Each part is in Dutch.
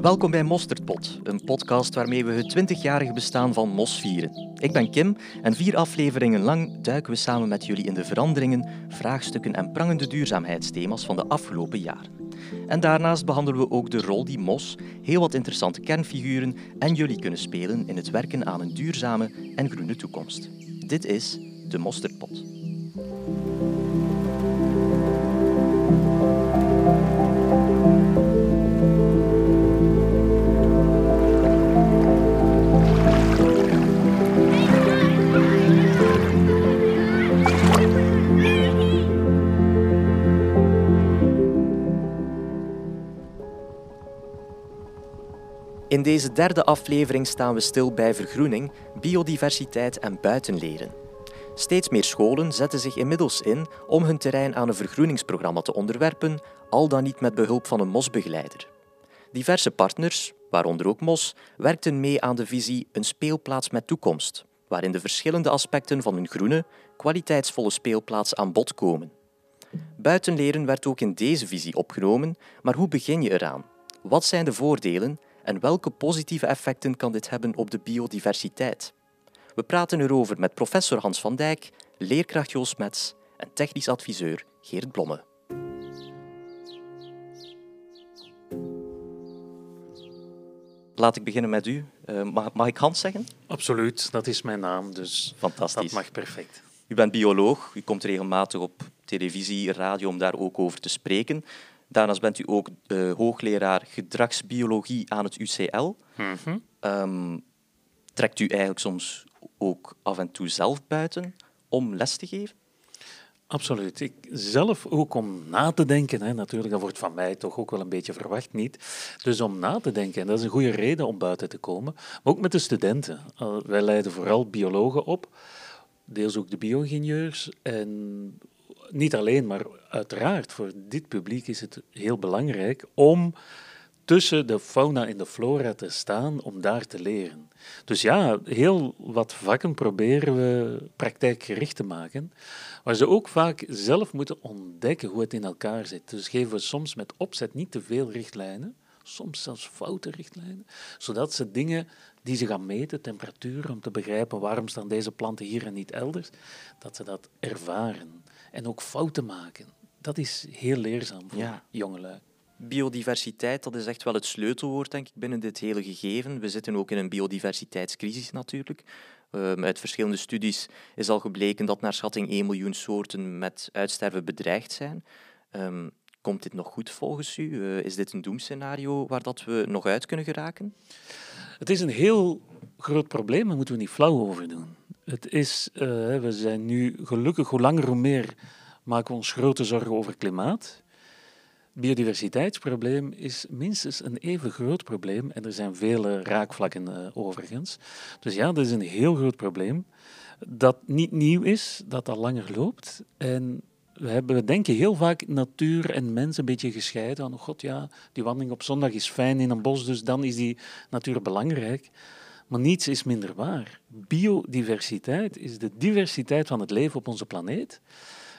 Welkom bij Mosterdpot, een podcast waarmee we het 20-jarige bestaan van Mos vieren. Ik ben Kim en vier afleveringen lang duiken we samen met jullie in de veranderingen, vraagstukken en prangende duurzaamheidsthema's van de afgelopen jaren. En daarnaast behandelen we ook de rol die Mos, heel wat interessante kernfiguren en jullie kunnen spelen in het werken aan een duurzame en groene toekomst. Dit is de Mosterdpot. Deze derde aflevering staan we stil bij vergroening, biodiversiteit en buitenleren. Steeds meer scholen zetten zich inmiddels in om hun terrein aan een vergroeningsprogramma te onderwerpen, al dan niet met behulp van een MOS-begeleider. Diverse partners, waaronder ook MOS, werkten mee aan de visie Een speelplaats met toekomst, waarin de verschillende aspecten van een groene, kwaliteitsvolle speelplaats aan bod komen. Buitenleren werd ook in deze visie opgenomen, maar hoe begin je eraan? Wat zijn de voordelen en welke positieve effecten kan dit hebben op de biodiversiteit? We praten erover met professor Hans van Dijk, leerkracht Joost Mets en technisch adviseur Geert Blomme. Laat ik beginnen met u. Uh, mag, mag, ik Hans zeggen? Absoluut, dat is mijn naam, dus Fantastisch. dat mag perfect. U bent bioloog, u komt regelmatig op televisie, radio om daar ook over te spreken. Daarnaast bent u ook uh, hoogleraar gedragsbiologie aan het UCL. Mm -hmm. um, trekt u eigenlijk soms ook af en toe zelf buiten om les te geven? Absoluut. Ik zelf ook om na te denken. Hè. Natuurlijk, dat wordt van mij toch ook wel een beetje verwacht niet. Dus om na te denken, en dat is een goede reden om buiten te komen. Maar ook met de studenten. Uh, wij leiden vooral biologen op, deels ook de bio-ingenieurs. En niet alleen, maar uiteraard voor dit publiek is het heel belangrijk om tussen de fauna en de flora te staan om daar te leren. Dus ja, heel wat vakken proberen we praktijkgericht te maken, waar ze ook vaak zelf moeten ontdekken hoe het in elkaar zit. Dus geven we soms met opzet niet te veel richtlijnen, soms zelfs foute richtlijnen, zodat ze dingen die ze gaan meten, temperatuur, om te begrijpen waarom staan deze planten hier en niet elders, dat ze dat ervaren en ook fouten maken. Dat is heel leerzaam voor ja. jongelui. Biodiversiteit, dat is echt wel het sleutelwoord, denk ik, binnen dit hele gegeven. We zitten ook in een biodiversiteitscrisis natuurlijk. Um, uit verschillende studies is al gebleken dat naar schatting 1 miljoen soorten met uitsterven bedreigd zijn. Um, komt dit nog goed volgens u? Uh, is dit een doemscenario waar dat we nog uit kunnen geraken? Het is een heel groot probleem, daar moeten we niet flauw over doen. Het is, uh, we zijn nu gelukkig hoe langer hoe meer maken we ons grote zorgen over klimaat biodiversiteitsprobleem is minstens een even groot probleem en er zijn vele raakvlakken uh, overigens. Dus ja, dat is een heel groot probleem dat niet nieuw is, dat al langer loopt. En we, hebben, denken heel vaak natuur en mens een beetje gescheiden. Oh god ja, die wandeling op zondag is fijn in een bos, dus dan is die natuur belangrijk. Maar niets is minder waar. Biodiversiteit is de diversiteit van het leven op onze planeet.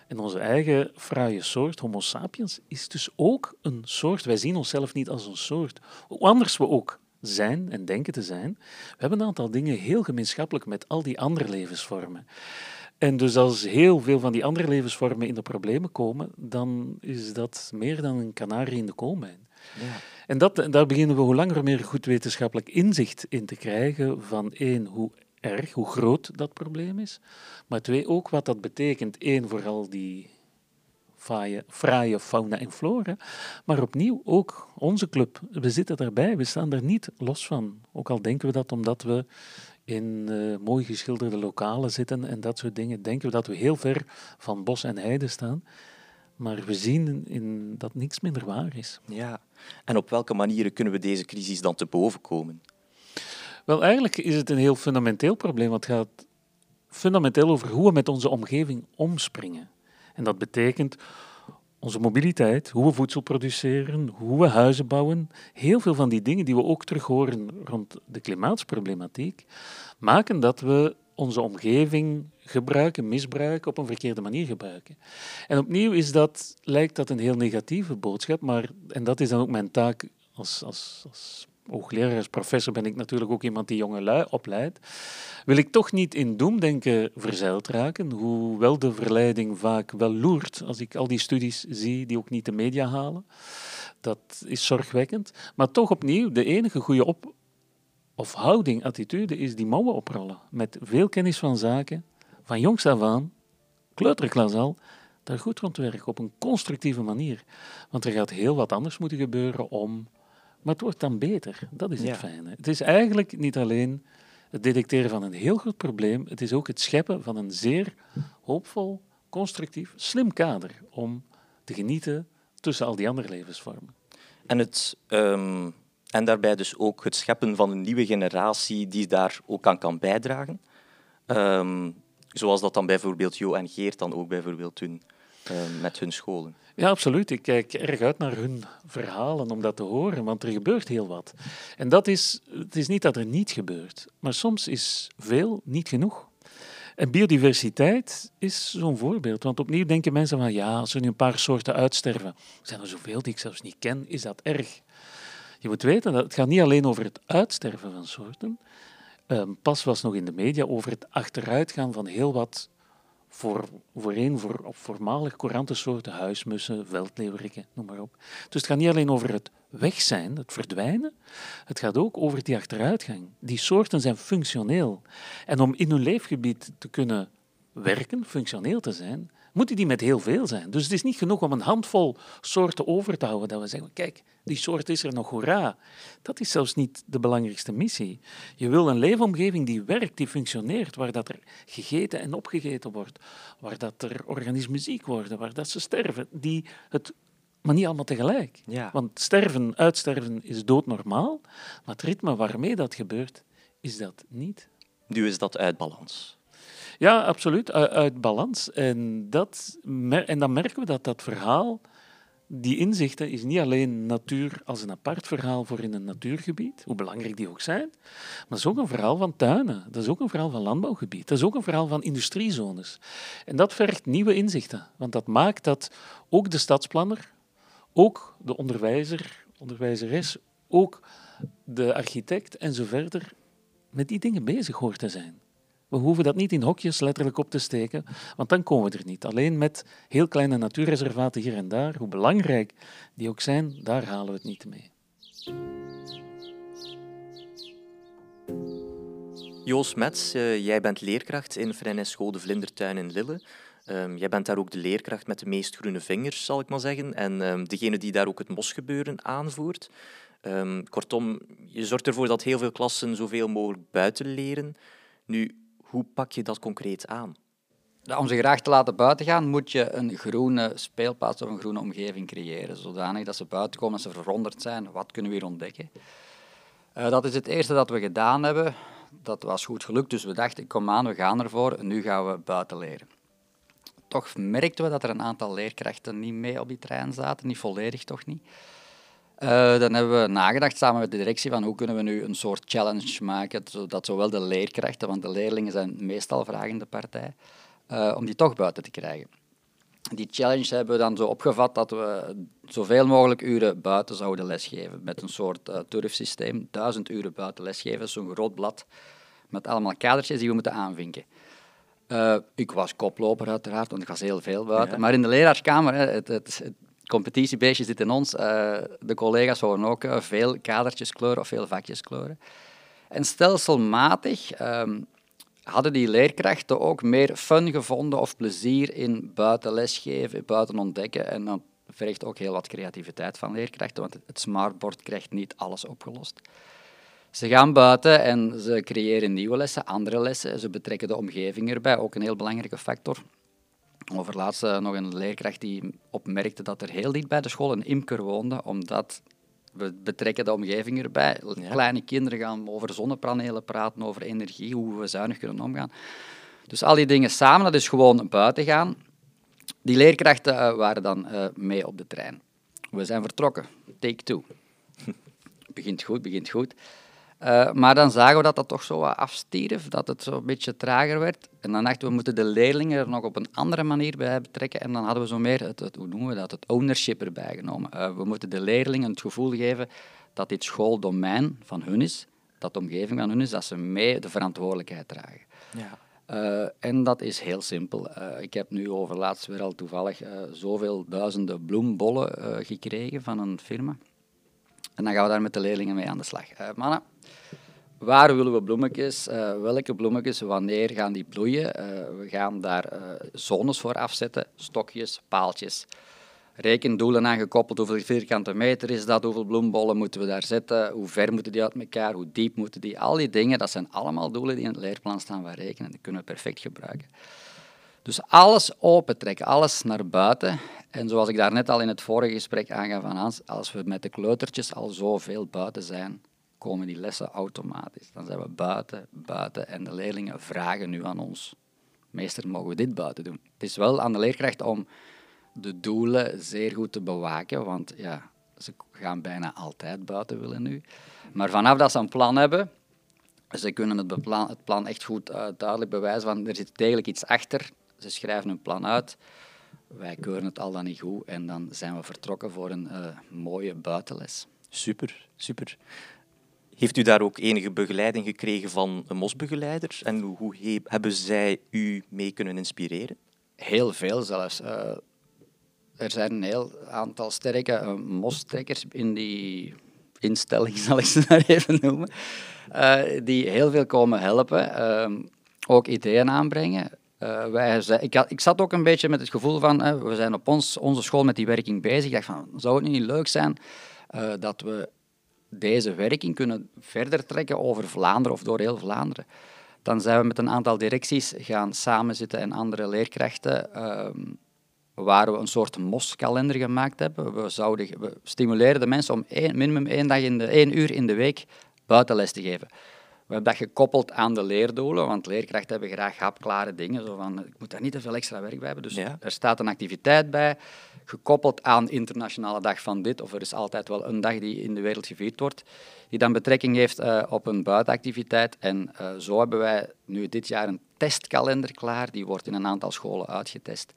En onze eigen fraaie soort, Homo sapiens, is dus ook een soort. Wij zien onszelf niet als een soort. Hoe anders we ook zijn en denken te zijn, we hebben een aantal dingen heel gemeenschappelijk met al die andere levensvormen. En dus als heel veel van die andere levensvormen in de problemen komen, dan is dat meer dan een kanarie in de koolmijn. Ja. En dat, daar beginnen we hoe langer meer goed wetenschappelijk inzicht in te krijgen van één, hoe erg, hoe groot dat probleem is. Maar twee, ook wat dat betekent. Eén, vooral die fraaie, fauna en flora. Maar opnieuw ook onze club. We zitten daarbij, we staan er niet los van. Ook al denken we dat omdat we in uh, mooi geschilderde lokalen zitten en dat soort dingen, denken we dat we heel ver van bos en heide staan. Maar we zien in dat niks minder waar is. Ja, en op welke manieren kunnen we deze crisis dan te boven komen? Wel, eigenlijk is het een heel fundamenteel probleem. Het gaat fundamenteel over hoe we met onze omgeving omspringen. En dat betekent onze mobiliteit, hoe we voedsel produceren, hoe we huizen bouwen. Heel veel van die dingen die we ook terug horen rond de klimaatsproblematiek, maken dat we onze omgeving gebruiken, misbruiken, op een verkeerde manier gebruiken. En opnieuw is dat, lijkt dat een heel negatieve boodschap, maar, en dat is dan ook mijn taak als, als, als hoogleraar, als professor ben ik natuurlijk ook iemand die jonge lui opleidt, wil ik toch niet in doemdenken verzeild raken, hoewel de verleiding vaak wel loert als ik al die studies zie die ook niet de media halen. Dat is zorgwekkend. Maar toch opnieuw, de enige goede op of houding, attitude, is die mouwen oprollen. Met veel kennis van zaken, van jongs af aan, kleuterklas al, daar goed rond werken op een constructieve manier. Want er gaat heel wat anders moeten gebeuren om maar het wordt dan beter. Dat is het fijne. Het is eigenlijk niet alleen het detecteren van een heel groot probleem, het is ook het scheppen van een zeer hoopvol, constructief, slim kader om te genieten tussen al die andere levensvormen. En, het, ehm, en daarbij dus ook het scheppen van een nieuwe generatie die daar ook aan kan bijdragen. Um, zoals dat dan bijvoorbeeld Jo en Geert dan ook bijvoorbeeld doen um, met hun scholen. Ja, absoluut. Ik kijk erg uit naar hun verhalen om dat te horen, want er gebeurt heel wat. En dat is, het is niet dat er niet gebeurt, maar soms is veel niet genoeg. En biodiversiteit is zo'n voorbeeld. Want opnieuw denken mensen van ja, als er nu een paar soorten uitsterven, zijn er zoveel die ik zelfs niet ken, is dat erg. Je moet weten dat het gaat niet alleen over het uitsterven van soorten. Um, pas was nog in de media over het achteruitgaan van heel wat voor, voorheen voor voormalig soorten huismussen, veldleeuweriken, noem maar op. Dus het gaat niet alleen over het weg zijn, het verdwijnen, het gaat ook over die achteruitgang. Die soorten zijn functioneel. En om in hun leefgebied te kunnen werken, functioneel te zijn, moeten die met heel veel zijn. Dus het is niet genoeg om een handvol soorten over te houden, dat we zeggen, kijk, die soort is er nog, hoera. Dat is zelfs niet de belangrijkste missie. Je wil een leefomgeving die werkt, die functioneert, waar dat er gegeten en opgegeten wordt, waar dat er organismen ziek worden, waar dat ze sterven, die het maar niet allemaal tegelijk. Ja. Want sterven, uitsterven is doodnormaal, maar het ritme waarmee dat gebeurt, is dat niet. Nu is dat uit balans. Ja, absoluut, uit, balans. En, dat, en dan merken we dat dat verhaal, die inzichten, is niet alleen natuur als een apart verhaal voor in een natuurgebied, hoe belangrijk die ook zijn, maar het is ook een verhaal van tuinen, dat is ook een verhaal van landbouwgebied, dat is ook een verhaal van industriezones. En dat vergt nieuwe inzichten, want dat maakt dat ook de stadsplanner, ook de onderwijzer, onderwijzeres, ook de architect en zo verder met die dingen bezig hoort te zijn. We hoeven dat niet in hokjes letterlijk op te steken, want dan komen we er niet. Alleen met heel kleine natuurreservaten hier en daar, hoe belangrijk die ook zijn, daar halen we het niet mee. Joos Mets, uh, jij bent leerkracht in School de Vlindertuin in Lille. Um, jij bent daar ook de leerkracht met de meest groene vingers, zal ik maar zeggen. En um, degene die daar ook het mosgebeuren aanvoert. Um, kortom, je zorgt ervoor dat heel veel klassen zoveel mogelijk buiten leren. Nu, hoe pak je dat concreet aan? Om ze graag te laten buiten gaan, moet je een groene speelplaats of een groene omgeving creëren. Zodanig dat ze buiten komen, dat ze verwonderd zijn. Wat kunnen we hier ontdekken? Uh, dat is het eerste dat we gedaan hebben. Dat was goed gelukt, dus we dachten, kom aan, we gaan ervoor. Nu gaan we buiten leren. Toch merkten we dat er een aantal leerkrachten niet mee op die trein zaten. Niet volledig, toch niet. Uh, dan hebben we nagedacht samen met de directie van hoe kunnen we nu een soort challenge maken, zodat zowel de leerkrachten, want de leerlingen zijn meestal vragende partij, uh, om die toch buiten te krijgen. Die challenge hebben we dan zo opgevat dat we zoveel mogelijk uren buiten zouden lesgeven met een soort uh, turfsysteem. Duizend uren buiten lesgeven, zo'n groot blad met allemaal kadertjes die we moeten aanvinken. ik was koploper uiteraard, want ik was heel veel buiten. Maar in de leraarskamer, het, het, het competitiebeestje zit in ons. Uh, de collega's houden ook uh, veel kadertjes kleuren of veel vakjes kleuren. En stelselmatig um, hadden die leerkrachten ook meer fun gevonden of plezier in buiten lesgeven, buiten ontdekken. En dat vergt ook heel wat creativiteit van leerkrachten, want het smartboard krijgt niet alles opgelost. Ze gaan buiten en ze creëren nieuwe lessen, andere lessen. Ze betrekken de omgeving erbij, ook een heel belangrijke factor. Overlaatst nog een leerkracht die opmerkte dat er heel dicht bij de school een imker woonde, omdat we betrekken de omgeving erbij. Kleine kinderen gaan over zonnepanelen praten, over energie, hoe we zuinig kunnen omgaan. Dus al die dingen samen, dat is gewoon buiten gaan. Die leerkrachten uh, waren dan uh, mee op de trein. We zijn vertrokken. Take two. begint goed, begint goed. Uh, maar dan zagen we dat dat toch zo wat afstierf, dat het zo een beetje trager werd. En dan dachten we, we moeten de leerlingen er nog op een andere manier bij betrekken. En dan hadden we zo meer, het, het hoe noemen we dat, het ownership erbij genomen. Uh, we moeten de leerlingen het gevoel geven dat dit schooldomein van hun is, dat de omgeving van hun is, dat ze mee de verantwoordelijkheid dragen. Ja. Uh, en dat is heel simpel. Uh, ik heb nu over laatst weer al toevallig uh, zoveel duizenden bloembollen gekregen van een firma. En dan gaan we daar met de leerlingen mee aan de slag. mannen, waar willen we bloemetjes? welke bloemetjes? Wanneer gaan die bloeien? we gaan daar zones voor afzetten, stokjes, paaltjes rekendoelen aan gekoppeld. Hoeveel vierkante meter is dat? Hoeveel bloembollen moeten we daar zetten? Hoe ver moeten die uit elkaar? Hoe diep moeten die? Al die dingen, dat zijn allemaal doelen die in het leerplan staan van rekenen. Die kunnen we perfect gebruiken. Dus alles opentrekken, alles naar buiten. En zoals ik daar net al in het vorige gesprek aangaf van Hans, als we met de kleutertjes al zoveel buiten zijn, komen die lessen automatisch. Dan zijn we buiten, buiten en de leerlingen vragen nu aan ons. Meester, mogen we dit buiten doen? Het is wel aan de leerkracht om de doelen zeer goed te bewaken, want ja, ze gaan bijna altijd buiten willen nu. Maar vanaf dat ze een plan hebben, ze kunnen het plan, het plan echt goed uh, duidelijk bewijzen van er zit degelijk iets achter. Ze schrijven hun plan uit, wij keuren het al dan niet goed en dan zijn we vertrokken voor een uh, mooie buitenles. Super, super. Heeft u daar ook enige begeleiding gekregen van een MOS-begeleider en hoe hebben zij u mee kunnen inspireren? Heel veel zelfs. Uh, er zijn een heel aantal sterke uh, mostrekkers in die instelling, zal ik ze maar even noemen, uh, die heel veel komen helpen, ook ideeën aanbrengen. Wij, ik, ik zat ook een beetje met het gevoel van, we zijn op ons, onze school met die werking bezig. Ik dacht van, zou het niet leuk zijn dat we deze werking kunnen verder trekken over Vlaanderen of door heel Vlaanderen? Dan zijn we met een aantal directies gaan samenzitten en andere leerkrachten ehm, waar we een soort MOS-kalender gemaakt hebben. We, zouden, we stimuleren de mensen om minimum één, dag in de, één uur in de week buitenles te geven. We hebben dat gekoppeld aan de leerdoelen, want leerkrachten hebben graag hapklare dingen. Zo van, ik moet daar niet te veel extra werk bij hebben. Dus er staat een activiteit bij, gekoppeld aan Internationale Dag van dit, of er is altijd wel een dag die in de wereld gevierd wordt, die dan betrekking heeft uh, op een buitenactiviteit. En uh, zo hebben wij nu dit jaar een testkalender klaar, die wordt in een aantal scholen uitgetest.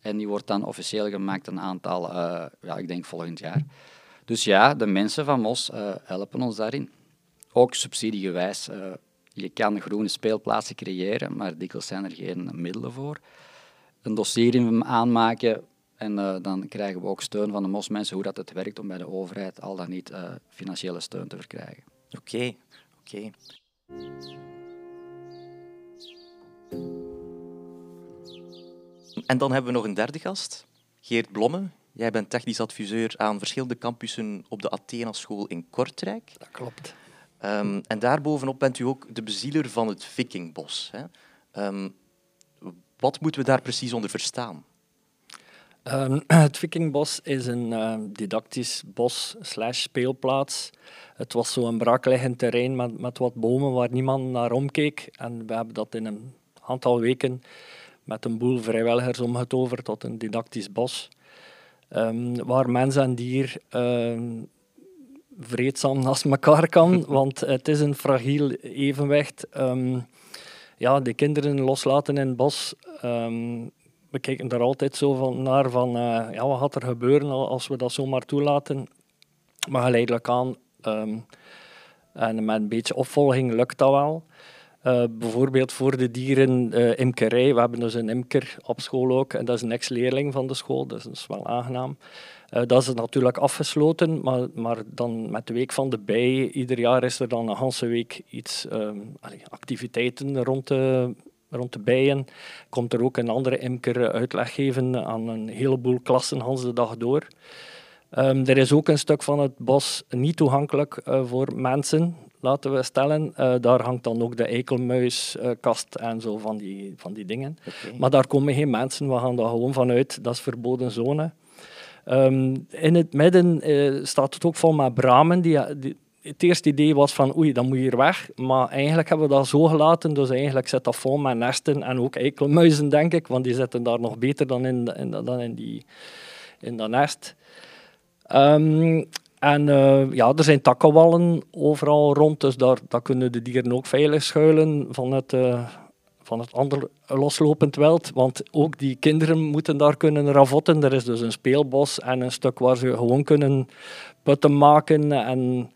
En die wordt dan officieel gemaakt een aantal, uh, ja, ik denk volgend jaar. Dus ja, de mensen van MOS helpen ons daarin. Ook subsidiegewijs. Uh, je kan groene speelplaatsen creëren, maar dikwijls zijn er geen middelen voor. Een dossier aanmaken en dan krijgen we ook steun van de MOS-mensen hoe dat het werkt om bij de overheid al dan niet financiële steun te verkrijgen. Oké, oké. En dan hebben we nog een derde gast, Geert Blomme. Jij bent technisch adviseur aan verschillende campussen op de Athena School in Kortrijk. Dat klopt. Um, en daarbovenop bent u ook de bezieler van het Vikingbos. Hè? Um, wat moeten we daar precies onder verstaan? Um, het Vikingbos is een didactisch bos slash speelplaats. Het was zo'n braakliggend terrein met, met wat bomen waar niemand naar omkeek. En we hebben dat in een aantal weken met een boel vrijwilligers omgetoverd tot een didactisch bos. Waar mens en dier vreedzaam naast elkaar kan, want het is een fragiel evenwicht. Um, ja, de kinderen loslaten in het bos. we kijken daar altijd zo van naar van, uh, ja, wat gaat er gebeuren als we dat zomaar toelaten? Maar geleidelijk aan en met een beetje opvolging lukt dat wel. Uh, bijvoorbeeld voor de dieren uh, imkerij. We hebben dus een imker op school ook. En dat is een ex-leerling van de school, dus dat is wel aangenaam. Uh, dat is natuurlijk afgesloten, maar, maar dan met de Week van de Bij, ieder jaar is er dan een hele week iets, um, activiteiten rond de, rond de bijen. Komt er ook een andere imker uitleg geven aan een heleboel klassen Hans de dag door. Um, er is ook een stuk van het bos niet toegankelijk uh, voor mensen laten we stellen. Uh, daar hangt dan ook de eikelmuiskast uh, en zo van die, van die dingen. Maar daar komen geen mensen, we gaan daar gewoon vanuit. Dat is verboden zone. Um, in het midden uh, staat het ook vol met bramen. Die, het eerste idee was van oei, dan moet je hier weg. Maar eigenlijk hebben we dat zo gelaten, dus eigenlijk zit dat vol met nesten en ook eikelmuizen, denk ik. Want die zitten daar nog beter dan in, dan in, die, in dat nest. Um, En uh, ja, er zijn takkenwallen overal rond, dus daar, daar kunnen de dieren ook veilig schuilen van het, uh, van het ander loslopend wild. Want ook die kinderen moeten daar kunnen ravotten. Er is dus een speelbos en een stuk waar ze gewoon kunnen putten maken en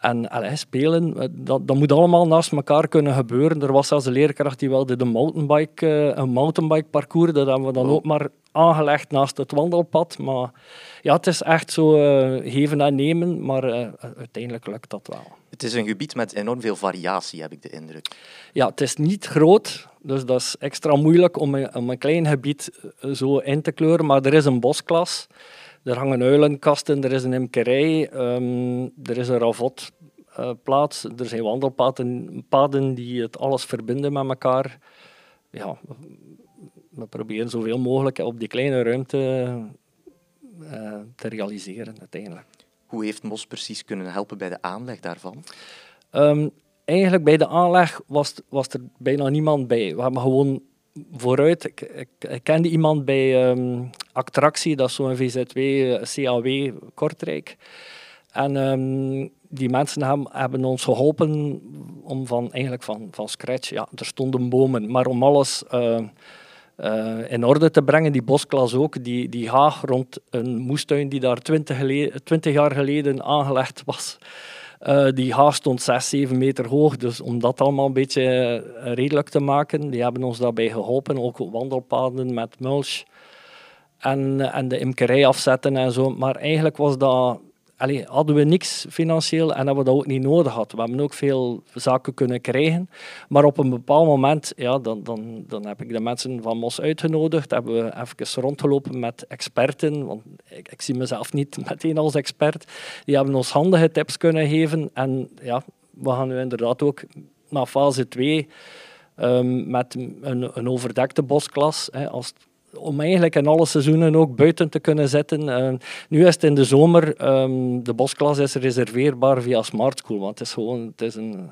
en allee, spelen, eh, dat, dat moet allemaal naast elkaar kunnen gebeuren. Er was zelfs een leerkracht die wilde de mountainbike, uh, een mountainbike parcours. Dat hebben we dan ook maar aangelegd naast het wandelpad. Maar ja, het is echt zo uh, geven en nemen, maar uh, uiteindelijk lukt dat wel. Het is een gebied met enorm veel variatie, heb ik de indruk. Ja, het is niet groot, dus dat is extra moeilijk om een, om een klein gebied zo in te kleuren. Maar er is een bosklas. Er hangen uilenkasten, er is een imkerij, um, er is een ravotplaats, uh, er zijn wandelpaden paden die het alles verbinden met elkaar. Ja, we proberen zoveel mogelijk op die kleine ruimte te realiseren uiteindelijk. Hoe heeft MOS precies kunnen helpen bij de aanleg daarvan? Um, eigenlijk bij de aanleg was, was er bijna niemand bij. We hebben gewoon vooruit. Ik, ik, kende iemand bij um, Attractie, dat is zo'n VZW, eh, CAW Kortrijk. En um, die mensen hebben, hebben, ons geholpen om van, eigenlijk van, van scratch, ja, er stonden bomen, maar om alles uh, uh, in orde te brengen, die bosklas ook, die, die haag rond een moestuin die daar twintig jaar geleden aangelegd was, uh, die haag stond 6, 7 meter hoog. Dus om dat allemaal een beetje uh, redelijk te maken, die hebben ons daarbij geholpen. Ook wandelpaden met mulch. En, en de imkerij afzetten en zo. Maar eigenlijk was dat allee, hadden we niks financieel en hebben we dat ook niet nodig gehad. We hebben ook veel zaken kunnen krijgen. Maar op een bepaald moment, ja, dan, dan, dan heb ik de mensen van MOS uitgenodigd. Hebben we even rondgelopen met experten. Want ik, zie mezelf niet meteen als expert. Die hebben ons handige tips kunnen geven. En ja, we gaan nu inderdaad ook naar fase 2 um, ehm, met een, een overdekte bosklas. Hè, als om eigenlijk in alle seizoenen ook buiten te kunnen zitten. Uh, nu is het in de zomer, um, de bosklas is reserveerbaar via Smart School, want het is gewoon het is een,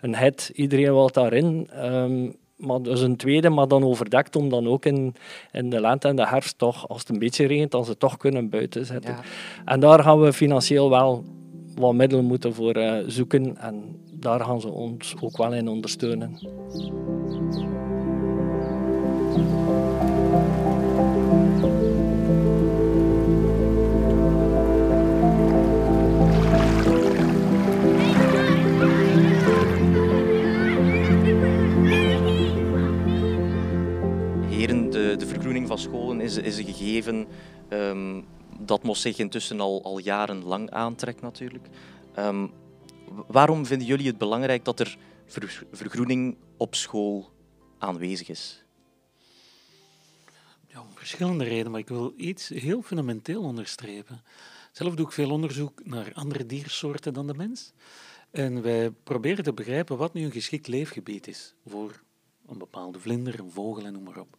een hit. Iedereen wil daarin. Um, maar dus een tweede, maar dan overdekt om dan ook in, in de lente en de herfst toch, als het een beetje regent, dan ze toch kunnen buiten zitten. Ja. En daar gaan we financieel wel wat middelen moeten voor uh, zoeken en daar gaan ze ons ook wel in ondersteunen. Van scholen is, is een gegeven um, dat MOS zich intussen al, al jarenlang aantrekt natuurlijk. Um, waarom vinden jullie het belangrijk dat er vergroening op school aanwezig is? Ja, om verschillende redenen, maar ik wil iets heel fundamenteel onderstrepen. Zelf doe ik veel onderzoek naar andere diersoorten dan de mens. En wij proberen te begrijpen wat nu een geschikt leefgebied is voor een bepaalde vlinder, een vogel en noem maar op.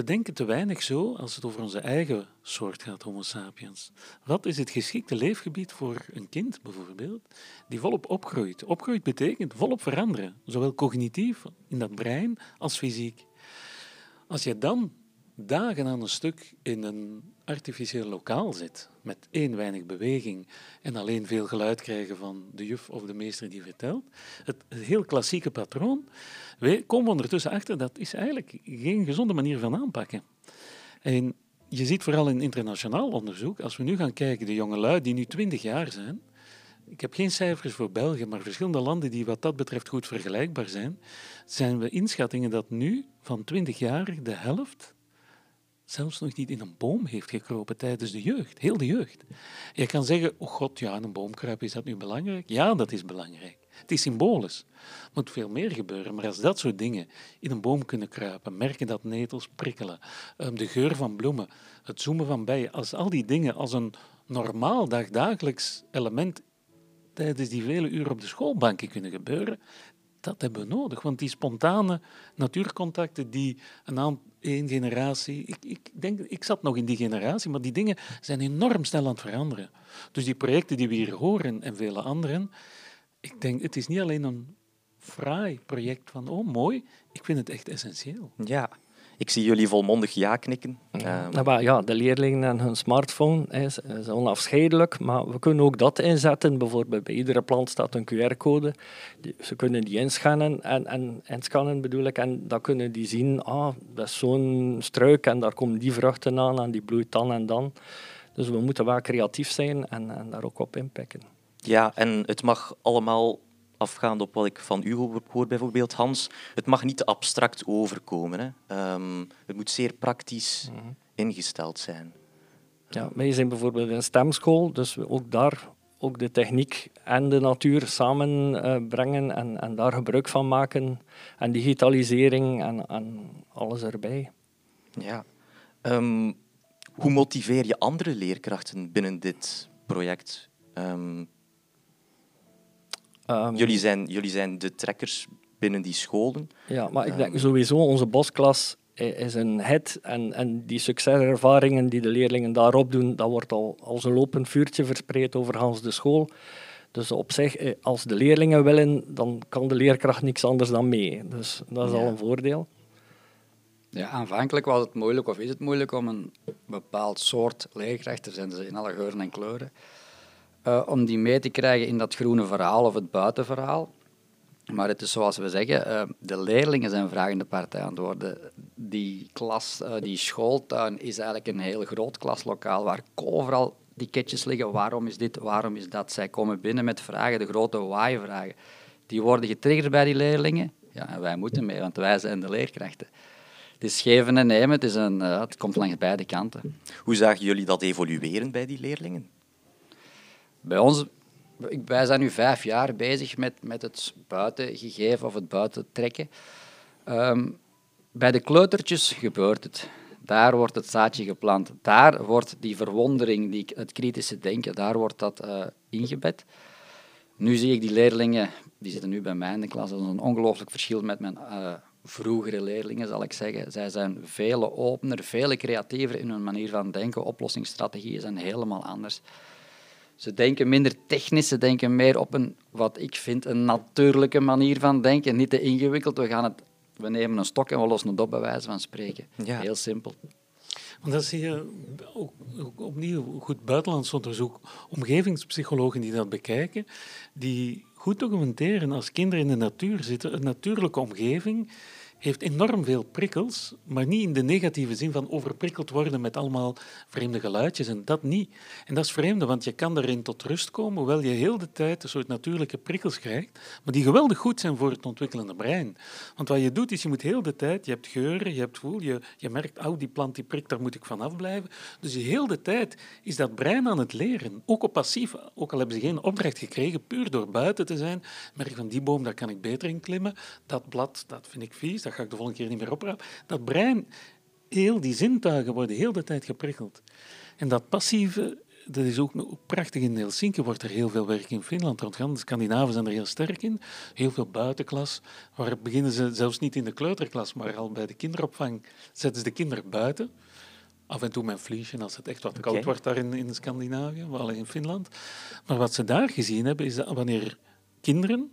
We denken te weinig zo als het over onze eigen soort gaat, Homo sapiens. Wat is het geschikte leefgebied voor een kind bijvoorbeeld, die volop opgroeit? Opgroeit betekent volop veranderen, zowel cognitief in dat brein als fysiek. Als je dan dagen aan een stuk in een artificieel lokaal zit, met één weinig beweging en alleen veel geluid krijgen van de juf of de meester die vertelt, het, heel klassieke patroon, we komen ondertussen achter dat is eigenlijk geen gezonde manier van aanpakken. En je ziet vooral in internationaal onderzoek, als we nu gaan kijken, de jonge lui die nu 20 jaar zijn, ik heb geen cijfers voor België, maar verschillende landen die wat dat betreft goed vergelijkbaar zijn, zijn we inschattingen dat nu van 20 jaar de helft zelfs nog niet in een boom heeft gekropen tijdens de jeugd, heel de jeugd. Je kan zeggen, oh god, ja, een boom kruipen, is dat nu belangrijk? Ja, dat is belangrijk. Het is symbolisch. Er moet veel meer gebeuren. Maar als dat soort dingen in een boom kunnen kruipen, merken dat netels prikkelen, ehm, de geur van bloemen, het zoomen van bijen, als al die dingen als een normaal dagdagelijks element tijdens die vele uren op de schoolbanken kunnen gebeuren, dat hebben we nodig. Want die spontane natuurcontacten die een aantal één generatie. Ik, ik, denk, ik zat nog in die generatie, maar die dingen zijn enorm snel aan het veranderen. Dus die projecten die we hier horen en vele anderen, ik denk, het is niet alleen een fraai project van, oh mooi, ik vind het echt essentieel. Ja, Ik zie jullie volmondig ja knikken. Ja, maar ja, de leerlingen en hun smartphone is, is onafscheidelijk, maar we kunnen ook dat inzetten. Bijvoorbeeld bij iedere plant staat een QR-code. Die- Ze kunnen die inscannen en, en inscannen bedoel ik, en dan kunnen die zien, ah, dat is zo'n struik en daar komen die vruchten aan en die bloeit dan en dan. Dus we moeten wel creatief zijn en, en daar ook op inpikken. Ja, en het mag allemaal, afgaand op wat ik van u hoor, bijvoorbeeld, Hans, het mag niet te abstract overkomen. Hè. Ehm, het moet zeer praktisch ingesteld zijn. Ja, wij zijn bijvoorbeeld een stemschool, dus we ook daar ook de techniek en de natuur samen eh, brengen en, en daar gebruik van maken. En digitalisering en, en alles erbij. Ja. Ehm, hoe motiveer je andere leerkrachten binnen dit project? Ehm, Ehm, jullie, zijn, jullie zijn de trekkers binnen die scholen. Ja, maar ik denk Ehm. sowieso, onze bosklas is een hit. En, en die succeservaringen die de leerlingen daarop doen, dat wordt al als een lopend vuurtje verspreid over Hans de school. Dus op zich, eh, als de leerlingen willen, dan kan de leerkracht niks anders dan mee. Dus dat is Ja. al een voordeel. Ja, aanvankelijk was het moeilijk, of is het moeilijk, om een bepaald soort leerkrachten, zijn ze in alle geuren en kleuren, eh, om die mee te krijgen in dat groene verhaal of het buitenverhaal. Maar het is zoals we zeggen, eh, de leerlingen zijn vragende partij aan het worden. Die, klas, eh, die schooltuin is eigenlijk een heel groot klaslokaal waar overal die ketjes liggen. Waarom is dit, waarom is dat? Zij komen binnen met vragen, de grote why-vragen. Die worden getriggerd bij die leerlingen. Ja, en wij moeten mee, want wij zijn de leerkrachten. Het is geven en nemen, het, is een, het komt langs beide kanten. Hoe zagen jullie dat evolueren bij die leerlingen? Bij ons, wij zijn nu vijf jaar bezig met, met het buitengegeven of het buitentrekken. Ehm, bij de kleutertjes gebeurt het. Daar wordt het zaadje geplant. Daar wordt die verwondering, die, het kritische denken, daar wordt dat eh, ingebed. Nu zie ik die leerlingen, die zitten nu bij mij in de klas, dat is een ongelooflijk verschil met mijn eh, vroegere leerlingen, zal ik zeggen. Zij zijn veel opener, veel creatiever in hun manier van denken. Oplossingsstrategieën zijn helemaal anders. Ze denken minder technisch, ze denken meer op een, wat ik vind, een natuurlijke manier van denken. Niet te ingewikkeld. We, gaan het, we nemen een stok en we lossen het op, bij wijze van spreken. Ja. Heel simpel. Want dat zie je ook, ook opnieuw goed buitenlands onderzoek, omgevingspsychologen die dat bekijken, die goed documenteren als kinderen in de natuur zitten, een natuurlijke omgeving heeft enorm veel prikkels, maar niet in de negatieve zin van overprikkeld worden met allemaal vreemde geluidjes en dat niet. En dat is vreemde, want je kan erin tot rust komen, hoewel je heel de tijd een soort natuurlijke prikkels krijgt, maar die geweldig goed zijn voor het ontwikkelende brein. Want wat je doet, is je moet heel de tijd, je hebt geuren, je hebt voel, je, je merkt, oh, die plant die prikt, daar moet ik vanaf blijven. Dus heel de tijd is dat brein aan het leren, ook op passief, ook al hebben ze geen opdracht gekregen, puur door buiten te zijn, merk van die boom, daar kan ik beter in klimmen, dat blad, dat vind ik vies, dat ga ik de volgende keer niet meer oprapen. Dat brein, heel die zintuigen worden heel de tijd geprikkeld. En dat passieve, dat is ook prachtig in Helsinki, wordt er heel veel werk in Finland rond gedaan. De Scandinaven zijn er heel sterk in. Heel veel buitenklas. Waar beginnen ze zelfs niet in de kleuterklas, maar al bij de kinderopvang zetten ze de kinderen buiten. Af en toe met vliesje als het echt wat koud wordt daar in, in Scandinavië, wel in Finland. Maar wat ze daar gezien hebben, is dat wanneer kinderen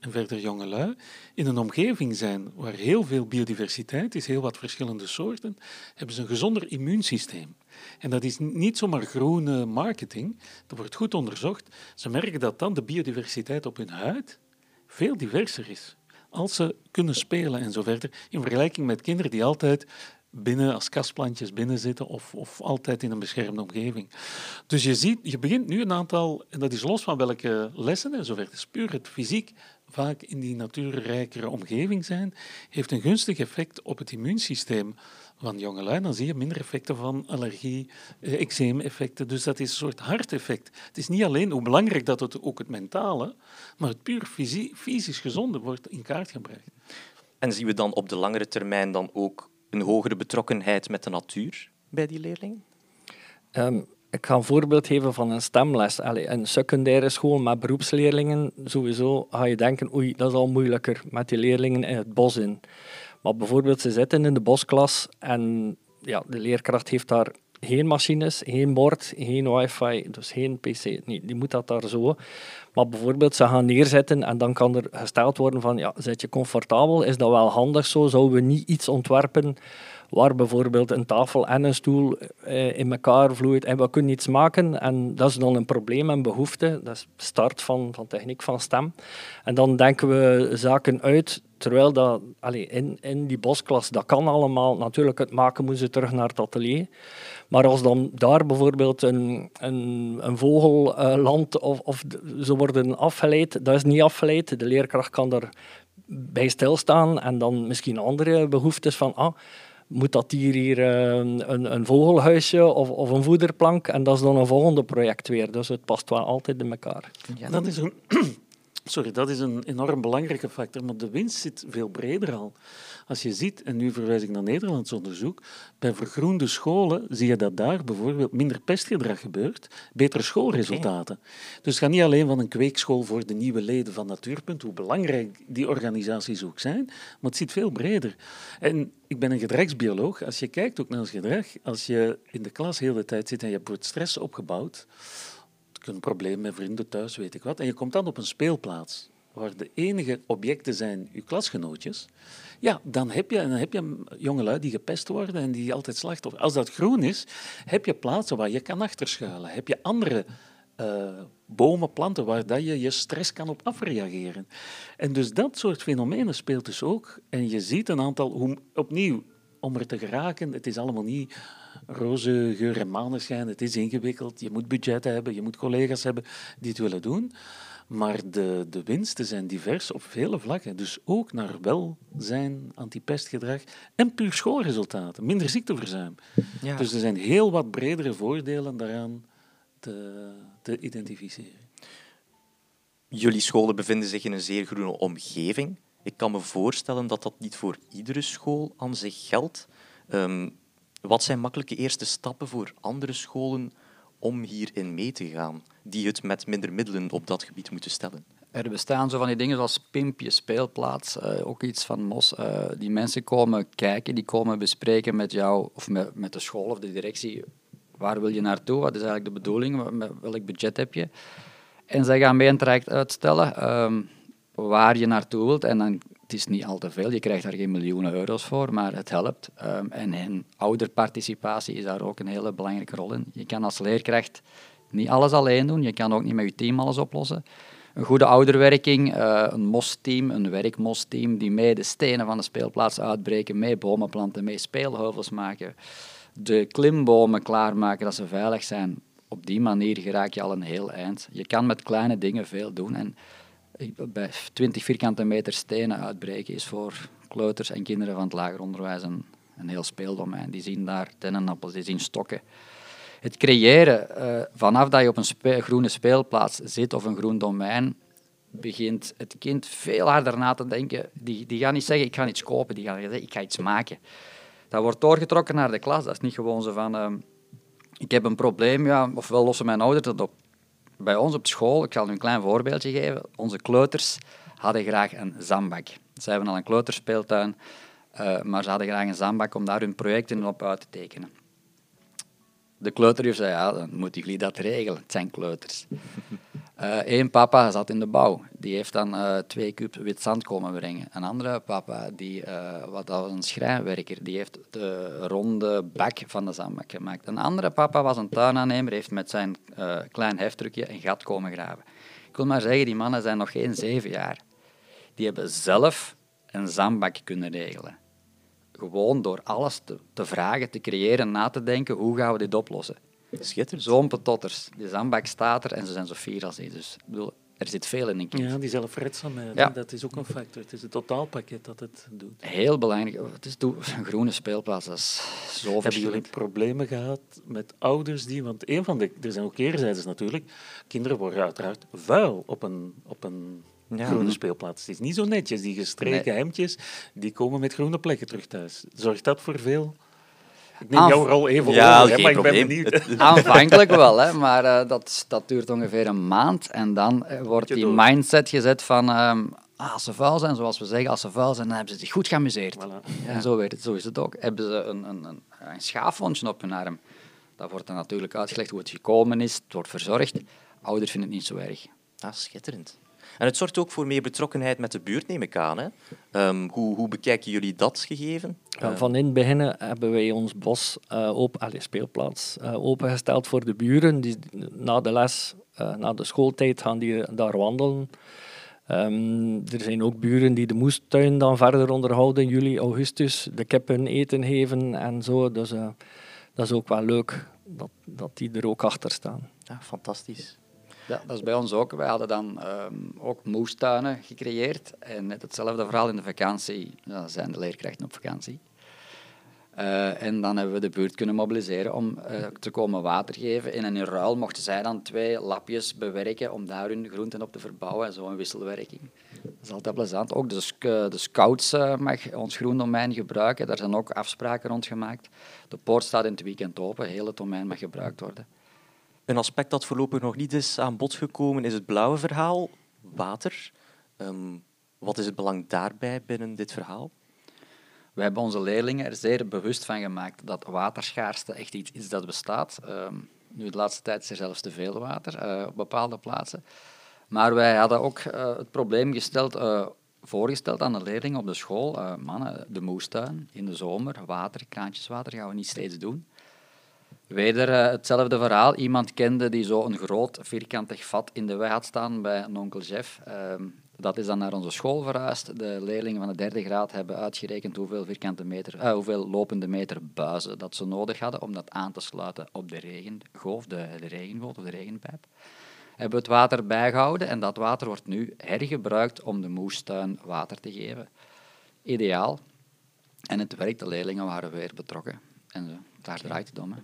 en verder jongelui in een omgeving zijn waar heel veel biodiversiteit is, heel wat verschillende soorten, hebben ze een gezonder immuunsysteem. En dat is niet zomaar groene marketing, dat wordt goed onderzocht. Ze merken dat dan de biodiversiteit op hun huid veel diverser is. Als ze kunnen spelen en zo verder, in vergelijking met kinderen die altijd binnen als kastplantjes binnen zitten of, of altijd in een beschermde omgeving. Dus je ziet, je begint nu een aantal, en dat is los van welke lessen en zo verder, het is puur het fysiek vaak in die natuurrijkere omgeving zijn, heeft een gunstig effect op het immuunsysteem van jongelui. Dan zie je minder effecten van allergie, eh, eczeemeffecten. Dus dat is een soort harteffect. Het is niet alleen hoe belangrijk dat het ook het mentale, maar het puur fysi- fysisch gezonde wordt in kaart gebracht. En zien we dan op de langere termijn dan ook een hogere betrokkenheid met de natuur bij die leerlingen? Ehm, ik ga een voorbeeld geven van een stemles. Allee, een secundaire school met beroepsleerlingen, sowieso ga je denken, oei, dat is al moeilijker met die leerlingen in het bos in. Maar bijvoorbeeld, ze zitten in de bosklas en ja, de leerkracht heeft daar geen machines, geen bord, geen wifi, dus geen pc. Nee, die moet dat daar zo. Maar bijvoorbeeld, ze gaan neerzetten en dan kan er gesteld worden van, ja, zit je comfortabel? Is dat wel handig zo? Zouden we niet iets ontwerpen waar bijvoorbeeld een tafel en een stoel eh, in elkaar vloeit en we kunnen iets maken en dat is dan een probleem en behoefte. Dat is start van, van techniek van stem. En dan denken we zaken uit, terwijl dat allez, in, in die bosklas, dat kan allemaal. Natuurlijk, het maken moeten ze terug naar het atelier. Maar als dan daar bijvoorbeeld een, een, een vogel uh, landt of, of ze worden afgeleid, dat is niet afgeleid. De leerkracht kan er bij stilstaan en dan misschien andere behoeftes van ah, moet dat hier, hier eh, een, een vogelhuisje of, of een voederplank en dat is dan een volgende project weer. Dus het past wel altijd in elkaar. Ja, dat is een, sorry, dat is een enorm belangrijke factor, maar de winst zit veel breder al. Als je ziet, en nu verwijs ik naar Nederlands onderzoek, bij vergroende scholen zie je dat daar bijvoorbeeld minder pestgedrag gebeurt, betere schoolresultaten. Dus het gaat niet alleen van een kweekschool voor de nieuwe leden van Natuurpunt, hoe belangrijk die organisaties ook zijn, maar het zit veel breder. En ik ben een gedragsbioloog. Als je kijkt ook naar ons gedrag, als je in de klas heel de tijd zit en je wordt stress opgebouwd, een probleem met vrienden thuis, weet ik wat, en je komt dan op een speelplaats waar de enige objecten zijn uw klasgenootjes, ja, dan heb je, dan heb je jongelui die gepest worden en die altijd slachtoffer. Als dat groen is, heb je plaatsen waar je kan achterschuilen. Heb je andere uh, bomen, planten waar dat je je stress kan op afreageren. En dus dat soort fenomenen speelt dus ook. En je ziet een aantal, hoe, opnieuw, om er te geraken, het is allemaal niet roze geur en maneschijn, het is ingewikkeld, je moet budgetten hebben, je moet collega's hebben die het willen doen. Maar de, de winsten zijn divers op vele vlakken. Dus ook naar welzijn, antipestgedrag en puur schoolresultaten. Minder ziekteverzuim. Ja. Dus er zijn heel wat bredere voordelen daaraan te, te identificeren. Jullie scholen bevinden zich in een zeer groene omgeving. Ik kan me voorstellen dat dat niet voor iedere school aan zich geldt. Um, wat zijn makkelijke eerste stappen voor andere scholen om hierin mee te gaan, die het met minder middelen op dat gebied moeten stellen? Er bestaan zo van die dingen zoals Pimpje Speelplaats, uh, ook iets van MOS. Uh, die mensen komen kijken, die komen bespreken met jou of met, met de school of de directie. Waar wil je naartoe? Wat is eigenlijk de bedoeling? Welk budget heb je? En zij gaan mee een traject uitstellen um, waar je naartoe wilt. En dan het is niet al te veel, je krijgt daar geen miljoenen euro's voor, maar het helpt. En, en ouderparticipatie is daar ook een hele belangrijke rol in. Je kan als leerkracht niet alles alleen doen, je kan ook niet met je team alles oplossen. Een goede ouderwerking, uh, een MOS-team, een werkMOS-team, die mee de stenen van de speelplaats uitbreken, mee bomen planten, mee speelheuvels maken, de klimbomen klaarmaken dat ze veilig zijn. Op die manier geraak je al een heel eind. Je kan met kleine dingen veel doen. En bij 20 vierkante meter stenen uitbreken is voor kleuters en kinderen van het lager onderwijs een, een heel speeldomein. Die zien daar dennenappels, die zien stokken. Het creëren, uh, vanaf dat je op een groene speelplaats zit of een groen domein, begint het kind veel harder na te denken. Die, die gaat niet zeggen, ik ga iets kopen, die gaat zeggen, ik ga iets maken. Dat wordt doorgetrokken naar de klas. Dat is niet gewoon zo van, uh, ik heb een probleem, ja, ofwel lossen mijn ouders dat op bij ons op school, ik zal u een klein voorbeeldje geven, onze kleuters hadden graag een zandbak. Ze hebben al een kleuterspeeltuin, uh, maar ze hadden graag een zandbak om daar hun projecten op uit te tekenen. De kleuterjuf zei, ja, dan moet jullie dat regelen. Het zijn kleuters. Eén uh, papa zat in de bouw. Die heeft dan uh, twee kub wit zand komen brengen. Een andere papa, die, uh, wat dat was een schrijnwerker, die heeft de ronde bak van de zandbak gemaakt. Een andere papa was een tuinaannemer, heeft met zijn klein heftruckje een gat komen graven. Ik wil maar zeggen, die mannen zijn nog geen zeven jaar. Die hebben zelf een zandbak kunnen regelen gewoon door alles te, te, vragen, te creëren, na te denken, hoe gaan we dit oplossen? Schitterend. Zo'n petotters. Die zandbak staat er en ze zijn zo fier als hij. Dus bedoel, er zit veel in een kind. Ja, die zelfredzaamheid, ja. dat is ook een factor. Het is het totaalpakket dat het doet. Heel belangrijk. Het is een groene speelplaats, dat is zo Hebben jullie problemen gehad met ouders die... Want een van de... Er zijn ook keerzijdes natuurlijk. Kinderen worden uiteraard vuil op een, op een ja. groene speelplaats. Het is niet zo netjes. Die gestreken hemdjes, die komen met groene plekken terug thuis. Zorgt dat voor veel... Ik neem jouw rol even ja, over, maar ik ben benieuwd. Aanvankelijk wel, hè, maar uh, dat, dat duurt ongeveer een maand. En dan uh, wordt die mindset gezet van... Um, als ze vuil zijn, zoals we zeggen, als ze vuil zijn, dan hebben ze zich goed geamuseerd. Voilà. Ja. En zo, weet het, zo is het ook. Hebben ze een, een, een, een schaafwondje op hun arm, Dat wordt dan natuurlijk uitgelegd hoe het gekomen is. Het wordt verzorgd. Ouders vinden het niet zo erg. Ah, schitterend. En het zorgt ook voor meer betrokkenheid met de buurt, neem ik aan. Hè? Ehm, hoe, hoe bekijken jullie dat gegeven? Ja, van in het begin hebben wij ons bos uh, open, allez, speelplaats uh, opengesteld voor de buren. Die, na de les, uh, na de schooltijd, gaan die daar wandelen. Um, er zijn ook buren die de moestuin dan verder onderhouden, juli, augustus, de kippen eten geven en zo. Dus dat is ook wel leuk dat, dat die er ook achter staan. Ja, fantastisch. Dat is bij ons ook. Wij hadden dan um, ook moestuinen gecreëerd. En net hetzelfde verhaal in de vakantie. Ja, zijn de leerkrachten op vakantie. Uh, en dan hebben we de buurt kunnen mobiliseren om uh, te komen water geven. En in ruil mochten zij dan twee lapjes bewerken om daar hun groenten op te verbouwen. Zo'n wisselwerking. Dat is altijd plezant. Ook de, de scouts uh, mag ons groendomein gebruiken. Daar zijn ook afspraken rond gemaakt. De poort staat in het weekend open. Heel het domein mag gebruikt worden. Een aspect dat voorlopig nog niet is aan bod gekomen is het blauwe verhaal, water. Um, wat is het belang daarbij binnen dit verhaal? We hebben onze leerlingen er zeer bewust van gemaakt dat waterschaarste echt iets is dat bestaat. Um, nu, de laatste tijd is er zelfs te veel water uh, op bepaalde plaatsen. Maar wij hadden ook uh, het probleem gesteld, uh, voorgesteld aan de leerlingen op de school. mannen, de moestuin in de zomer, water, kraantjeswater gaan we niet steeds doen. Weder uh, hetzelfde verhaal. Iemand kende die zo een groot vierkantig vat in de wei had staan bij een onkel Jeff. Uh, dat is dan naar onze school verhuisd. De leerlingen van de derde graad hebben uitgerekend hoeveel, vierkante meter, uh, hoeveel lopende meter buizen dat ze nodig hadden om dat aan te sluiten op de regengolf, de, de regengoot of de regenpijp. Hebben het water bijgehouden en dat water wordt nu hergebruikt om de moestuin water te geven. Ideaal. En het werkt, de leerlingen waren weer betrokken. En daar draait het om.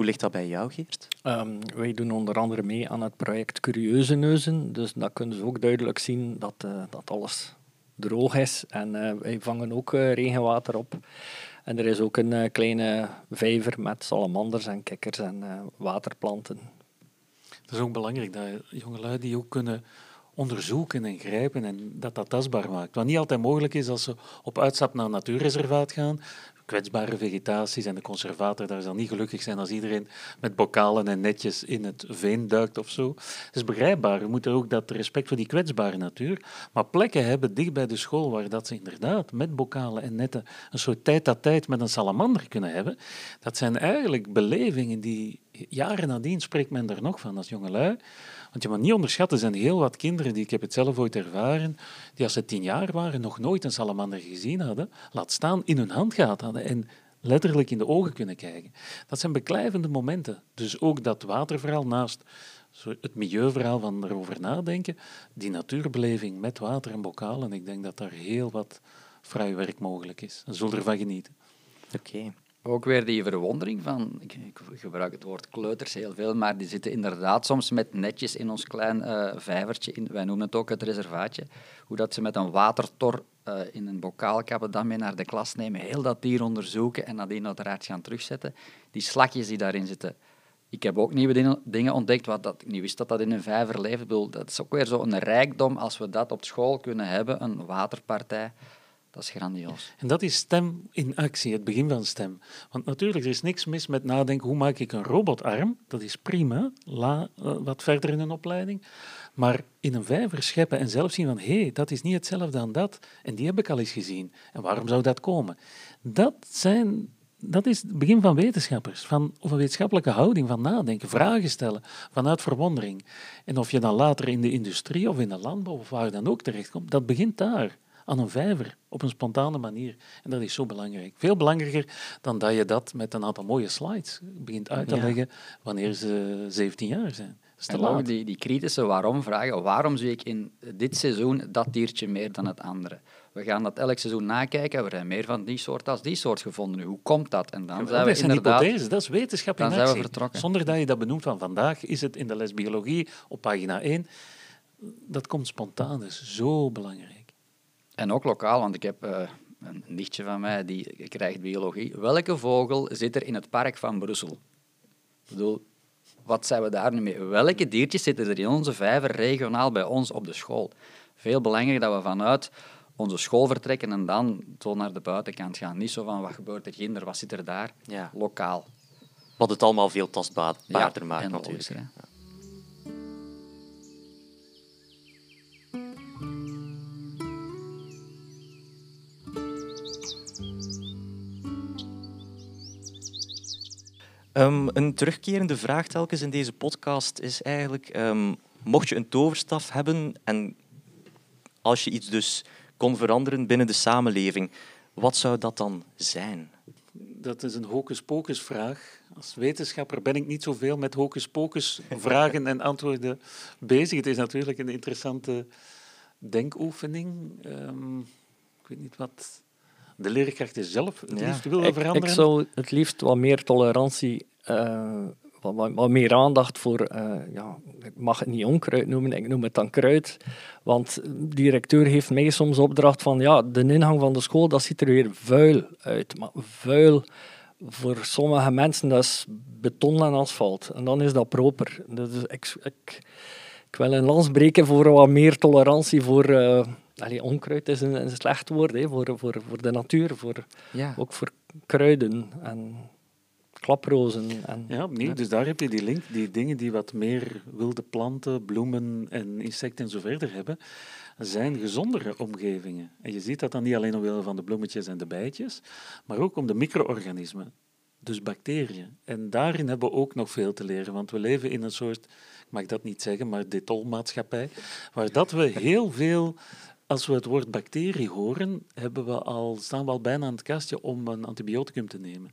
Hoe ligt dat bij jou, Geert? Um, wij doen onder andere mee aan het project Curieuze Neuzen. Dus dat kunnen ze ook duidelijk zien dat, uh, dat alles droog is. En uh, wij vangen ook uh, regenwater op. En er is ook een kleine vijver met salamanders en kikkers en waterplanten. Het is ook belangrijk dat jongelui die ook kunnen onderzoeken en grijpen en dat dat tastbaar maakt. Wat niet altijd mogelijk is als ze op uitstap naar een natuurreservaat gaan, kwetsbare vegetaties en de conservator daar zal niet gelukkig zijn als iedereen met bokalen en netjes in het veen duikt of zo. Is begrijpbaar. We moeten ook dat respect voor die kwetsbare natuur, maar plekken hebben dicht bij de school waar dat ze inderdaad met bokalen en netten een soort tijd dat tijd met een salamander kunnen hebben. Dat zijn eigenlijk belevingen die jaren nadien spreekt men er nog van als jongelui. Want je moet niet onderschatten, er zijn heel wat kinderen, die ik heb het zelf ooit ervaren, die als ze tien jaar waren nog nooit een salamander gezien hadden, laat staan in hun hand gehad hadden en letterlijk in de ogen kunnen kijken. Dat zijn beklijvende momenten. Dus ook dat waterverhaal naast het milieuverhaal van erover nadenken, die natuurbeleving met water en bokalen, ik denk dat daar heel wat vrij werk mogelijk is. En zullen ervan genieten. Oké ook weer die verwondering van, ik, ik, gebruik het woord kleuters heel veel, maar die zitten inderdaad soms met netjes in ons klein uh, vijvertje, in, wij noemen het ook het reservaatje, hoe dat ze met een watertor uh, in een bokaal kappen, dan mee naar de klas nemen, heel dat dier onderzoeken en nadien uiteraard gaan terugzetten. Die slakjes die daarin zitten. Ik heb ook nieuwe dingen ontdekt, wat dat, ik niet wist dat dat in een vijver leeft. Dat is ook weer zo'n rijkdom als we dat op school kunnen hebben, een waterpartij. Dat is grandioos. En dat is stem in actie, het begin van stem. Want natuurlijk, er is niks mis met nadenken, hoe maak ik een robotarm? Dat is prima, la, uh, wat verder in een opleiding. Maar in een vijver scheppen en zelf zien van, hé, hey, dat is niet hetzelfde aan dat. En die heb ik al eens gezien. En waarom zou dat komen? Dat, zijn, dat is het begin van wetenschappers, van, of een wetenschappelijke houding, van nadenken, vragen stellen, vanuit verwondering. En of je dan later in de industrie of in de landbouw of waar dan ook terechtkomt, dat begint daar aan een vijver op een spontane manier. En dat is zo belangrijk. Veel belangrijker dan dat je dat met een aantal mooie slides begint uit te leggen wanneer ze 17 jaar zijn. En ook die, die kritische waarom-vragen. Waarom zie ik in dit seizoen dat diertje meer dan het andere? We gaan dat elk seizoen nakijken. We hebben meer van die soort als die soort gevonden. Hoe komt dat? En dan zijn we inderdaad... hypothese, dat is wetenschap in dan actie. Zijn we vertrokken. Zonder dat je dat benoemt van vandaag is het in de les biologie op pagina 1. Dat komt spontaan, dat is zo belangrijk. En ook lokaal, want ik heb uh, een nichtje van mij die krijgt biologie. Welke vogel zit er in het park van Brussel? Ik bedoel, wat zijn we daar nu mee? Welke diertjes zitten er in onze vijver regionaal bij ons op de school? Veel belangrijker dat we vanuit onze school vertrekken en dan zo naar de buitenkant gaan. Niet zo van wat gebeurt er ginder, wat zit er daar? Ja. Lokaal. Wat het allemaal veel tastbaarder Ja, maakt natuurlijk. logischer, Ehm, een terugkerende vraag telkens in deze podcast is eigenlijk, ehm, mocht je een toverstaf hebben en als je iets dus kon veranderen binnen de samenleving, wat zou dat dan zijn? Dat is een hocus-pocus vraag. Als wetenschapper ben ik niet zoveel met hocus-pocus vragen en antwoorden bezig. Het is natuurlijk een interessante denkoefening. Ehm, ik weet niet wat de leerkrachten zelf het Ja. liefst willen Ik, veranderen. ik zou het liefst wat meer tolerantie, eh, wat, wat, wat meer aandacht voor, eh, ja, ik mag het niet onkruid noemen, ik noem het dan kruid. Want de directeur heeft mij soms opdracht van, ja, de ingang van de school, dat ziet er weer vuil uit. Maar vuil voor sommige mensen, dat is beton en asfalt. En dan is dat proper. Dus ik, ik, ik wil een lans breken voor wat meer tolerantie voor... eh, allee, onkruid is een, een slecht woord, hè, voor, voor, voor de natuur, voor, Ja. ook voor kruiden en klaprozen. En, Ja, opnieuw. Dus daar heb je die link. Die dingen die wat meer wilde planten, bloemen en insecten en zo verder hebben, zijn gezondere omgevingen. En je ziet dat dan niet alleen omwille van de bloemetjes en de bijtjes, maar ook om de micro-organismen. Dus bacteriën. En daarin hebben we ook nog veel te leren, want we leven in een soort, mag dat niet zeggen, maar detolmaatschappij, waar dat we heel veel, als we het woord bacterie horen, hebben we al, staan we al bijna aan het kastje om een antibioticum te nemen.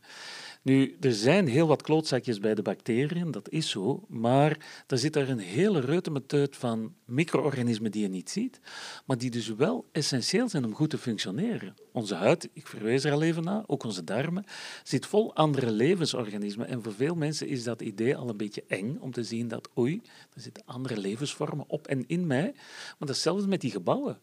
Nu, er zijn heel wat klootzakjes bij de bacteriën, dat is zo, maar er zit daar een hele reutemeteut van micro-organismen die je niet ziet, maar die dus wel essentieel zijn om goed te functioneren. Onze huid, ik verwees er al even naar, ook onze darmen, zit vol andere levensorganismen. En voor veel mensen is dat idee al een beetje eng om te zien dat, oei, er zitten andere levensvormen op en in mij. Maar datzelfde met die gebouwen.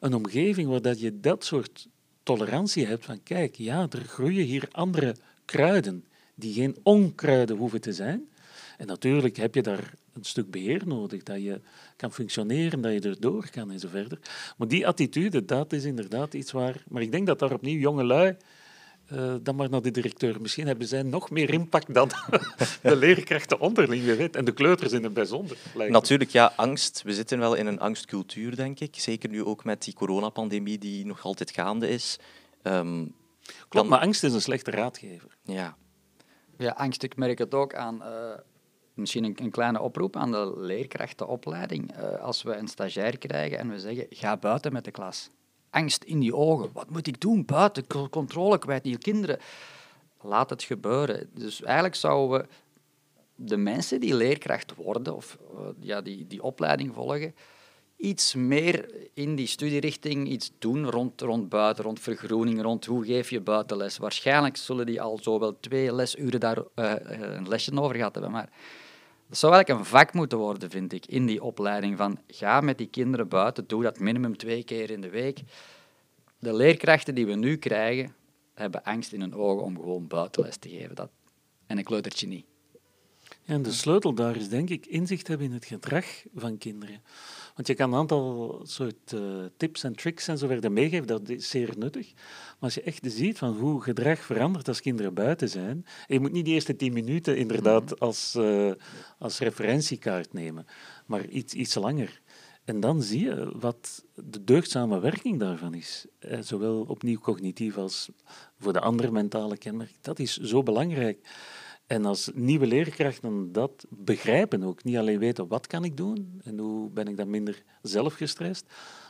Een omgeving waar dat je dat soort tolerantie hebt van, kijk, ja, er groeien hier andere kruiden die geen onkruiden hoeven te zijn. En natuurlijk heb je daar een stuk beheer nodig, dat je kan functioneren, dat je erdoor kan en zo verder. Maar die attitude, dat is inderdaad iets waar... Maar ik denk dat daar opnieuw jonge lui eh, dan maar naar de directeur. Misschien hebben zij nog meer impact dan de leerkrachten onderling, wie weet. En de kleuters in het bijzonder. Natuurlijk, ja, angst. We zitten wel in een angstcultuur, denk ik. Zeker nu ook met die coronapandemie die nog altijd gaande is. Ehm, Klopt, dan- maar angst is een slechte raadgever. ja. Ja, angst, ik merk het ook aan, eh, misschien een, een kleine oproep aan de leerkrachtenopleiding. Eh, als we een stagiair krijgen en we zeggen, ga buiten met de klas. Angst in die ogen. Wat moet ik doen? Buiten, co- controle kwijt, die kinderen. Laat het gebeuren. Dus eigenlijk zouden we de mensen die leerkracht worden, of eh, ja, die, die opleiding volgen, iets meer in die studierichting iets doen rond, rond buiten, rond vergroening, rond hoe geef je buitenles. Waarschijnlijk zullen die al zo wel twee lesuren daar eh, eh, een lesje over gehad hebben, maar dat zou eigenlijk een vak moeten worden, vind ik, in die opleiding van ga met die kinderen buiten, doe dat minimum twee keer in de week. De leerkrachten die we nu krijgen, hebben angst in hun ogen om gewoon buitenles te geven. Dat, en een kleutertje niet. En de sleutel daar is denk ik inzicht hebben in het gedrag van kinderen. Want je kan een aantal soort eh, tips en tricks en zo verder meegeven, dat is zeer nuttig. Maar als je echt ziet van hoe gedrag verandert als kinderen buiten zijn, je moet niet de eerste tien minuten inderdaad als, eh, als referentiekaart nemen, maar iets, iets langer. En dan zie je wat de deugdzame werking daarvan is. Eh, zowel opnieuw cognitief als voor de andere mentale kenmerk. Dat is zo belangrijk. En als nieuwe leerkrachten dat begrijpen ook, niet alleen weten wat kan ik doen en hoe ben ik dan minder zelf gestrest,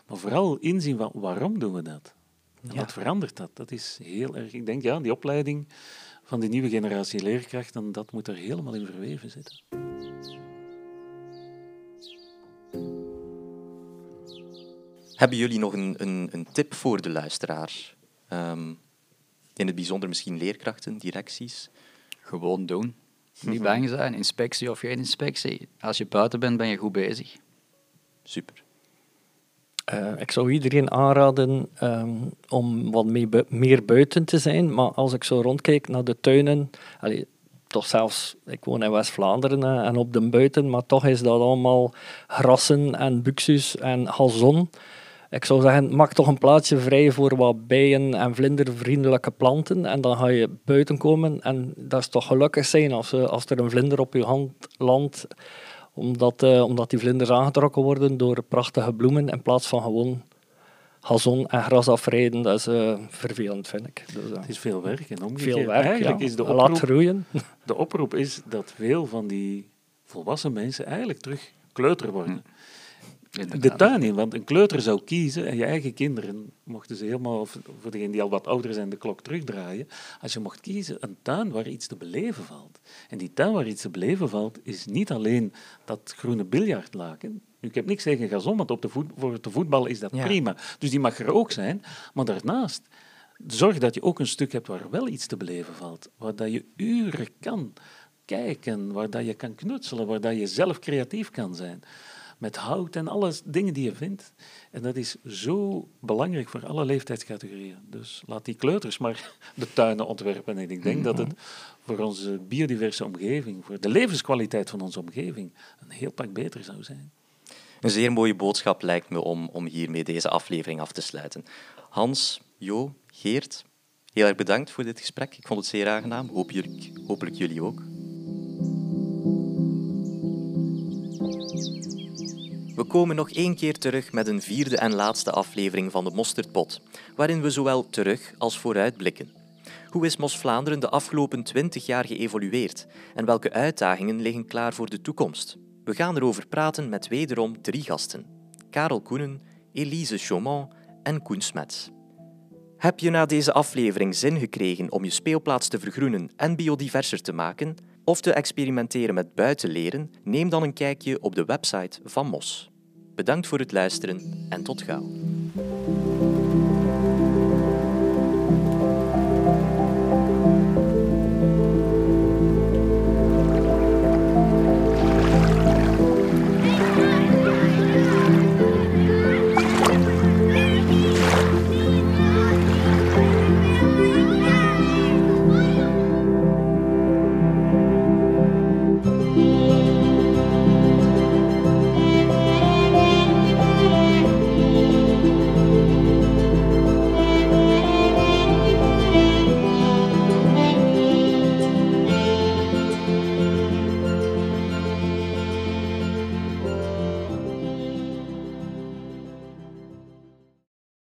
maar vooral inzien van waarom doen we dat? En Ja. wat verandert dat? Dat is heel erg. Ik denk, ja, die opleiding van die nieuwe generatie leerkrachten, dat moet er helemaal in verweven zitten. Hebben jullie nog een, een, een tip voor de luisteraar? Ehm, in het bijzonder misschien leerkrachten, directies. Gewoon doen. Niet bang zijn, inspectie of geen inspectie. Als je buiten bent, ben je goed bezig. Super. Eh, ik zou iedereen aanraden ehm, om wat mee bu- meer buiten te zijn. Maar als ik zo rondkijk naar de tuinen, allee, toch zelfs, ik woon in West-Vlaanderen en op de buiten, maar toch is dat allemaal grassen en buxus en gazon. Ik zou zeggen, maak toch een plaatsje vrij voor wat bijen- en vlindervriendelijke planten. En dan ga je buiten komen. En dat is toch gelukkig zijn als, eh, als er een vlinder op je hand landt. Omdat, uh, omdat die vlinders aangetrokken worden door prachtige bloemen in plaats van gewoon gazon en gras afrijden. Dat is uh, vervelend, vind ik. Dus, het is veel werk en omgekeerd. Veel werk, Eigenlijk ja. is de oproep, Laat groeien. De oproep is dat veel van die volwassen mensen eigenlijk terug kleuter worden. Hm. De tuin in, want een kleuter zou kiezen en je eigen kinderen, mochten ze helemaal, voor degenen die al wat ouder zijn, de klok terugdraaien. Als je mocht kiezen, een tuin waar iets te beleven valt. En die tuin waar iets te beleven valt, is niet alleen dat groene biljartlaken. Ik heb niks tegen gazon, want op de voet, voor de voetbal is dat ja. prima. Dus die mag er ook zijn. Maar daarnaast, zorg dat je ook een stuk hebt waar wel iets te beleven valt. Waar dat je uren kan kijken, waar dat je kan knutselen, waar dat je zelf creatief kan zijn. Met hout en alles dingen die je vindt. En dat is zo belangrijk voor alle leeftijdscategorieën. Dus laat die kleuters maar de tuinen ontwerpen. En ik denk dat het voor onze biodiverse omgeving, voor de levenskwaliteit van onze omgeving, een heel pak beter zou zijn. Een zeer mooie boodschap lijkt me om, om hiermee deze aflevering af te sluiten. Hans, Jo, Geert, heel erg bedankt voor dit gesprek. Ik vond het zeer aangenaam. Jullie, hopelijk jullie ook. We komen nog één keer terug met een vierde en laatste aflevering van de Mosterdpot, waarin we zowel terug als vooruit blikken. Hoe is Mos Vlaanderen de afgelopen twintig jaar geëvolueerd en welke uitdagingen liggen klaar voor de toekomst? We gaan erover praten met wederom drie gasten: Karel Koenen, Elise Chaumont en Koen Smets. Heb je na deze aflevering zin gekregen om je speelplaats te vergroenen en biodiverser te maken, of te experimenteren met buitenleren? Neem dan een kijkje op de website van MOS. Bedankt voor het luisteren en tot gauw.